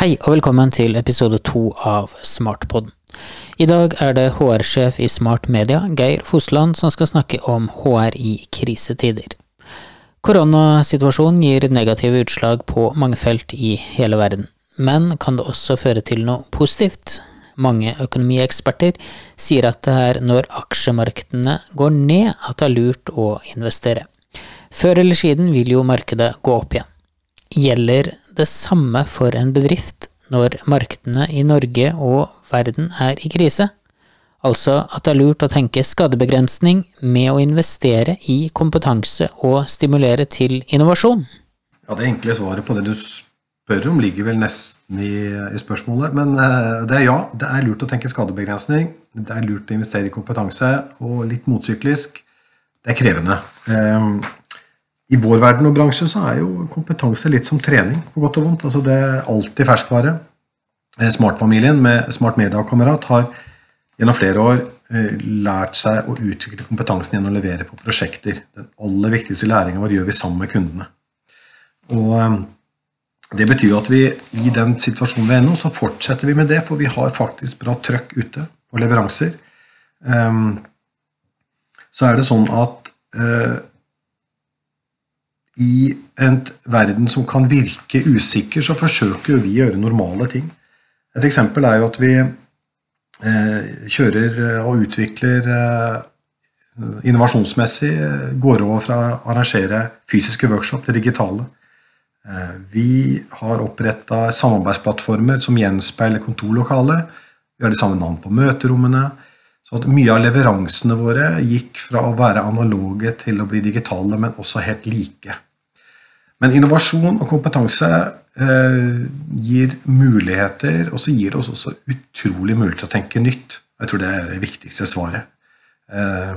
Hei og velkommen til episode to av Smartpodden. I dag er det HR-sjef i Smart Media, Geir Fosland, som skal snakke om HR i krisetider. Koronasituasjonen gir negative utslag på mange felt i hele verden, men kan det også føre til noe positivt? Mange økonomieksperter sier at det er når aksjemarkedene går ned at det er lurt å investere. Før eller siden vil jo markedet gå opp igjen. Gjelder det samme for en bedrift når markedene i Norge og verden er i krise? Altså at det er lurt å tenke skadebegrensning med å investere i kompetanse og stimulere til innovasjon? Ja, Det enkle svaret på det du spør om, ligger vel nesten i, i spørsmålet. Men uh, det er ja, det er lurt å tenke skadebegrensning. Det er lurt å investere i kompetanse, og litt motsyklisk. Det er krevende. Um, i vår verden og bransje så er jo kompetanse litt som trening, på godt og vondt. Altså det er alltid ferskvare. Eh, smartfamilien med Smart Media-kamerat har gjennom flere år eh, lært seg å utvikle kompetansen gjennom å levere på prosjekter. Den aller viktigste læringa vår gjør vi sammen med kundene. Og eh, Det betyr at vi i den situasjonen vi er nå, så fortsetter vi med det, for vi har faktisk bra trøkk ute på leveranser. Så er det sånn at i en verden som kan virke usikker, så forsøker vi å gjøre normale ting. Et eksempel er jo at vi eh, kjører eh, og utvikler eh, innovasjonsmessig, går over fra å arrangere fysiske workshop til digitale. Vi har oppretta samarbeidsplattformer som gjenspeiler kontorlokalet. Vi har de samme navn på møterommene. Så mye av leveransene våre gikk fra å være analoge til å bli digitale, men også helt like. Men innovasjon og kompetanse eh, gir muligheter, og så gir det oss også utrolig mulighet til å tenke nytt. Jeg tror det er det viktigste svaret. Eh,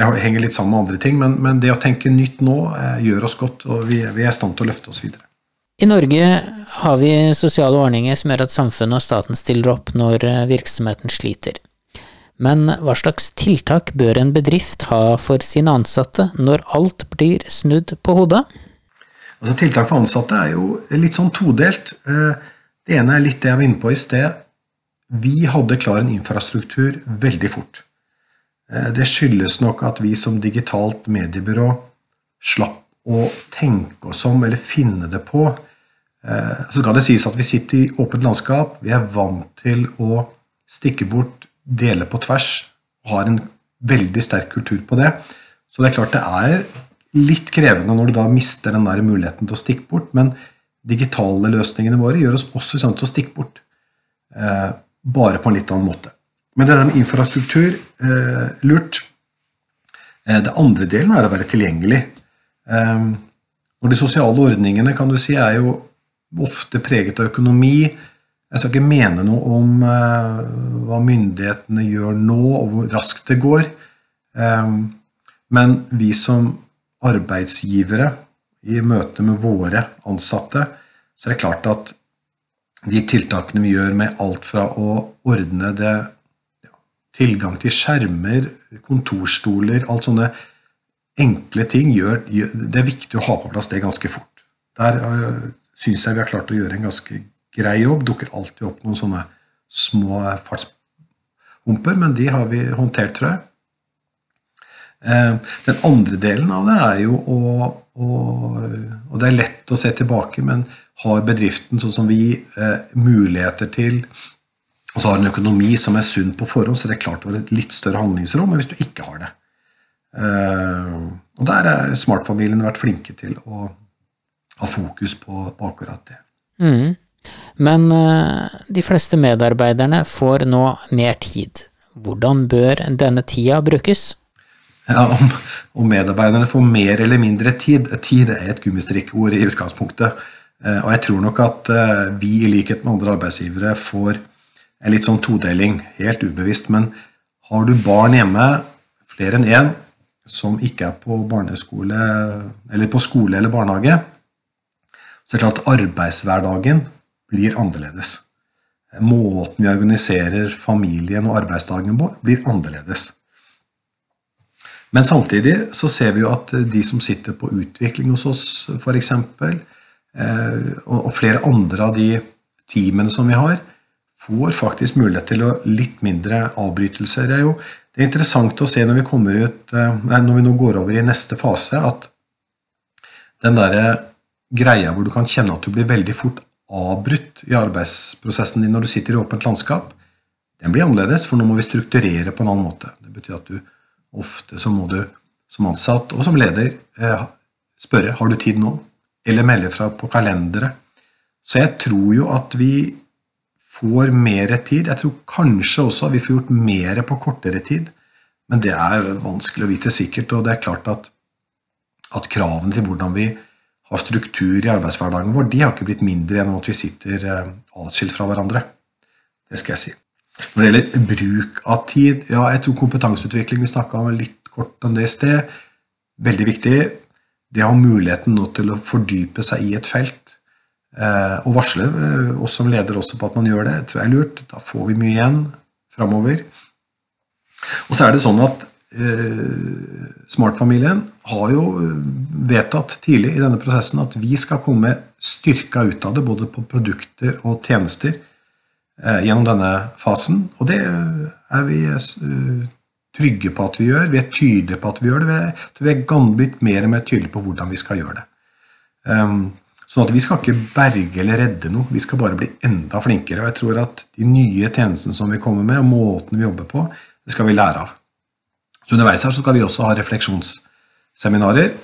det henger litt sammen med andre ting, men, men det å tenke nytt nå eh, gjør oss godt, og vi, vi er i stand til å løfte oss videre. I Norge har vi sosiale ordninger som gjør at samfunnet og staten stiller opp når eh, virksomheten sliter. Men hva slags tiltak bør en bedrift ha for sine ansatte når alt blir snudd på hodet? Altså Tiltak for ansatte er jo litt sånn todelt. Eh, det ene er litt det jeg var inne på i sted. Vi hadde klar en infrastruktur veldig fort. Eh, det skyldes nok at vi som digitalt mediebyrå slapp å tenke oss om eller finne det på. Eh, så kan det sies at vi sitter i åpent landskap. Vi er vant til å stikke bort, dele på tvers. og Har en veldig sterk kultur på det. Så det er klart det er litt krevende når du da mister den der muligheten til å stikke bort. Men digitale løsningene våre gjør oss også i stand til å stikke bort. Eh, bare på en litt annen måte. Men det der med infrastruktur eh, lurt. Eh, det andre delen er å være tilgjengelig. Eh, og de sosiale ordningene kan du si, er jo ofte preget av økonomi. Jeg skal ikke mene noe om eh, hva myndighetene gjør nå, og hvor raskt det går. Eh, men vi som arbeidsgivere i møte med våre ansatte, så er det klart at de tiltakene vi gjør med alt fra å ordne det Tilgang til skjermer, kontorstoler, alt sånne enkle ting gjør, Det er viktig å ha på plass det ganske fort. Der øh, syns jeg vi har klart å gjøre en ganske grei jobb. Dukker alltid opp noen sånne små fartshumper, men de har vi håndtert, tror jeg. Eh, den andre delen av det er jo å, Og det er lett å se tilbake, men har bedriften sånn som vi eh, muligheter til og så har en økonomi som er sunn på forhånd, så det er klart å være et litt større handlingsrom enn hvis du ikke har det. Eh, og der har smartfamilien vært flinke til å ha fokus på, på akkurat det. Mm. Men de fleste medarbeiderne får nå mer tid. Hvordan bør denne tida brukes? Ja, om, om, medarbeiderne får mer eller mindre tid. Tid er et gummistrikkord i utgangspunktet. Eh, og jeg tror nok at eh, vi, i likhet med andre arbeidsgivere, får en litt sånn todeling, helt ubevisst. Men har du barn hjemme, flere enn én, som ikke er på barneskole eller på skole eller barnehage, så er det klart at arbeidshverdagen blir annerledes. Måten vi organiserer familien og arbeidsdagen på, blir annerledes. Men samtidig så ser vi jo at de som sitter på utvikling hos oss, f.eks., eh, og flere andre av de teamene som vi har, får faktisk mulighet til å litt mindre avbrytelser. Det er jo det er interessant å se når vi ut, nei, når vi nå går over i neste fase, at den derre greia hvor du kan kjenne at du blir veldig fort avbrutt i arbeidsprosessen din når du sitter i åpent landskap, den blir annerledes, for nå må vi strukturere på en annen måte. Det betyr at du ofte så må du som ansatt og som leder eh, spørre har du tid nå, eller melde fra på kalenderet. Så jeg tror jo at vi får mer tid. Jeg tror kanskje også vi får gjort mer på kortere tid, men det er vanskelig å vite sikkert. Og det er klart at, at kravene til hvordan vi har struktur i arbeidshverdagen vår, de har ikke blitt mindre gjennom at vi sitter eh, atskilt fra hverandre. Det skal jeg si. Når det gjelder bruk av tid, ja, jeg tror kompetanseutvikling Vi snakka litt kort om det i sted. Veldig viktig. Det å ha muligheten nå til å fordype seg i et felt. Eh, og varsle eh, oss som leder også på at man gjør det, tror jeg er lurt. Da får vi mye igjen framover. Og så er det sånn at eh, Smart-familien har jo vedtatt tidlig i denne prosessen at vi skal komme styrka ut av det, både på produkter og tjenester gjennom denne fasen. Og det er vi eh, trygge på at vi gjør. Vi er tydelige på at vi gjør det. Vi er, blitt mer og mer tydelige på hvordan vi skal gjøre det. Um, sånn at vi skal ikke berge eller redde noe, vi skal bare bli enda flinkere. Og jeg tror at de nye tjenestene som vi kommer med, og måten vi jobber på, det skal vi lære av. Så underveis her så skal vi også ha refleksjonsseminarer,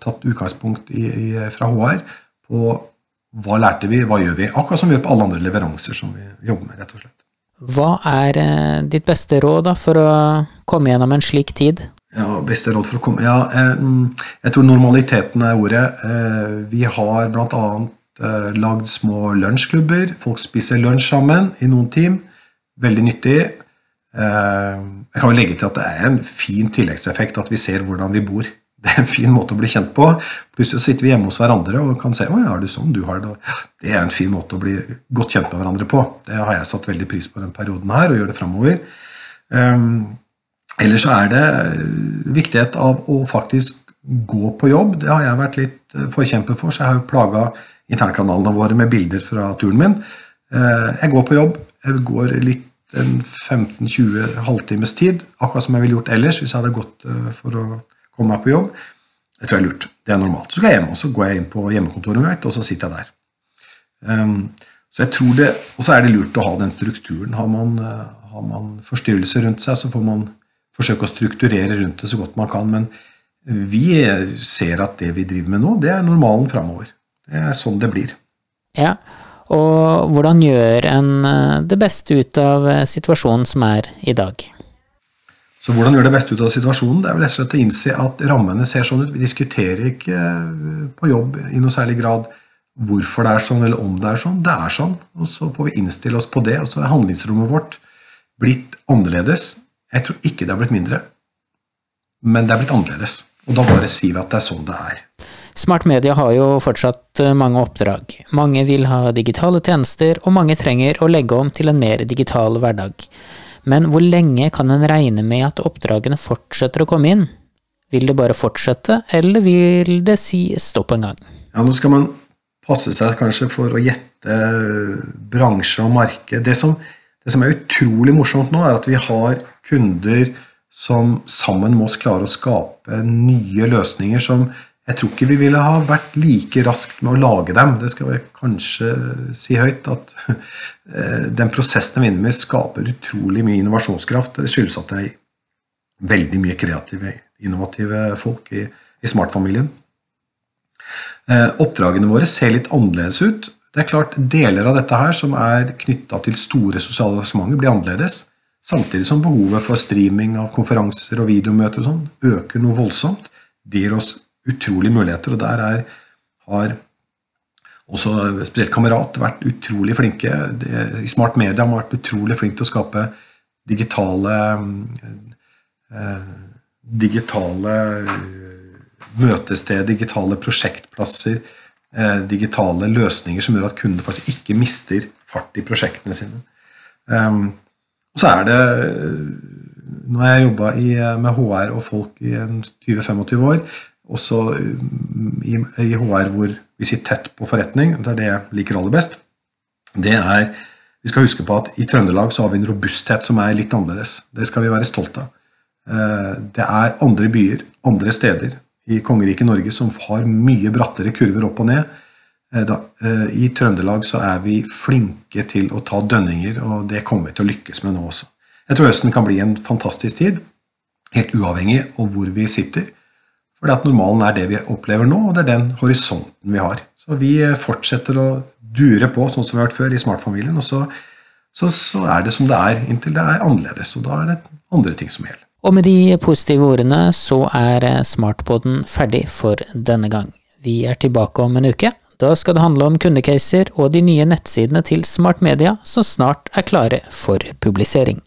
tatt utgangspunkt i, i, fra HR, på hva lærte vi, hva gjør vi? Akkurat som vi gjør på alle andre leveranser som vi jobber med. rett og slett. Hva er eh, ditt beste råd da, for å komme gjennom en slik tid? Ja, beste råd for å komme Ja, eh, jeg tror normaliteten er ordet. Eh, vi har bl.a. Lagd små lunsjklubber. Folk spiser lunsj sammen i noen team. Veldig nyttig. Jeg kan jo legge til at det er en fin tilleggseffekt at vi ser hvordan vi bor det er en fin måte å bli kjent på. Plutselig sitter vi hjemme hos hverandre og kan se å ja, er du sånn du har det. Det er en fin måte å bli godt kjent med hverandre på. Det har jeg satt veldig pris på den perioden her, og gjør det framover. Um, ellers så er det viktighet av å faktisk gå på jobb. Det har jeg vært litt eh, forkjemper for, så jeg har jo plaga internkanalene våre med bilder fra turen min. Uh, jeg går på jobb. Jeg går litt en 15-20 halvtimes tid, akkurat som jeg ville gjort ellers hvis jeg hadde gått for å komme meg på jobb. Det tror jeg er lurt. Det er normalt. Så skal jeg hjem, og så går jeg inn på hjemmekontoret mitt, og så sitter jeg der. Um, så jeg tror det, Og så er det lurt å ha den strukturen. Har man, uh, har man forstyrrelser rundt seg, så får man forsøke å strukturere rundt det så godt man kan. Men vi ser at det vi driver med nå, det er normalen framover. Det er sånn det blir. Ja, og hvordan gjør en eh, det beste ut av eh, situasjonen som er i dag? Så hvordan gjøre det beste ut av situasjonen? Det er vel rett og slett å innse at rammene ser sånn ut. Vi diskuterer ikke eh, på jobb i noe særlig grad hvorfor det er sånn, eller om det er sånn. Det er sånn, og så får vi innstille oss på det. Og så er handlingsrommet vårt blitt annerledes. Jeg tror ikke det har blitt mindre, men det er blitt annerledes. Og da bare sier vi at det er sånn det er. Smart Media har jo fortsatt eh, mange oppdrag. Mange vil ha digitale tjenester, og mange trenger å legge om til en mer digital hverdag. Men hvor lenge kan en regne med at oppdragene fortsetter å komme inn? Vil det bare fortsette, eller vil det si stopp en gang? Ja, Nå skal man passe seg kanskje for å gjette bransje og marked. Det som, det som er utrolig morsomt nå, er at vi har kunder som sammen med oss klarer å skape nye løsninger som jeg tror ikke vi ville ha vært like raskt med å lage dem. Det skal vi kanskje si høyt. At eh, den prosessen vi er inne med, skaper utrolig mye innovasjonskraft. Det skyldes at det er veldig mye kreative, innovative folk i, i Smart-familien. Eh, oppdragene våre ser litt annerledes ut. Det er klart Deler av dette her som er knytta til store sosiale arrangementer, blir annerledes. Samtidig som behovet for streaming av konferanser og videomøter og sånn øker noe voldsomt. Det gir oss utrolige muligheter, og der er, har også spesielt Kamerat vært utrolig flinke. I Smart Media har vært utrolig flinke til å skape digitale eh, digitale møtested, digitale prosjektplasser, eh, digitale løsninger som gjør at kundene faktisk ikke mister fart i prosjektene sine. Um, og så er det Nå har jeg jobba med HR og folk i 20-25 år også um, i, i HR hvor vi sitter tett på forretning. Det er det jeg liker aller best. det er Vi skal huske på at i Trøndelag så har vi en robusthet som er litt annerledes. Det skal vi være stolt av. Eh, det er andre byer, andre steder i kongeriket Norge som har mye brattere kurver opp og ned. Eh, eh, I Trøndelag så er vi flinke til å ta dønninger, og det kommer vi til å lykkes med nå også. Jeg tror høsten kan bli en fantastisk tid, helt uavhengig av hvor vi sitter. For at normalen er det vi opplever nå, og det er den horisonten vi har. Så vi fortsetter å dure på sånn som vi har vært før i smartfamilien, og så, så, så, er det som det er inntil det er annerledes. Og da er det andre ting som gjelder. Og med de positive ordene så er smartboden ferdig for denne gang. Vi er tilbake om en uke. Da skal det handle om kundecaser og de nye nettsidene til Smart Media som snart er klare for publisering.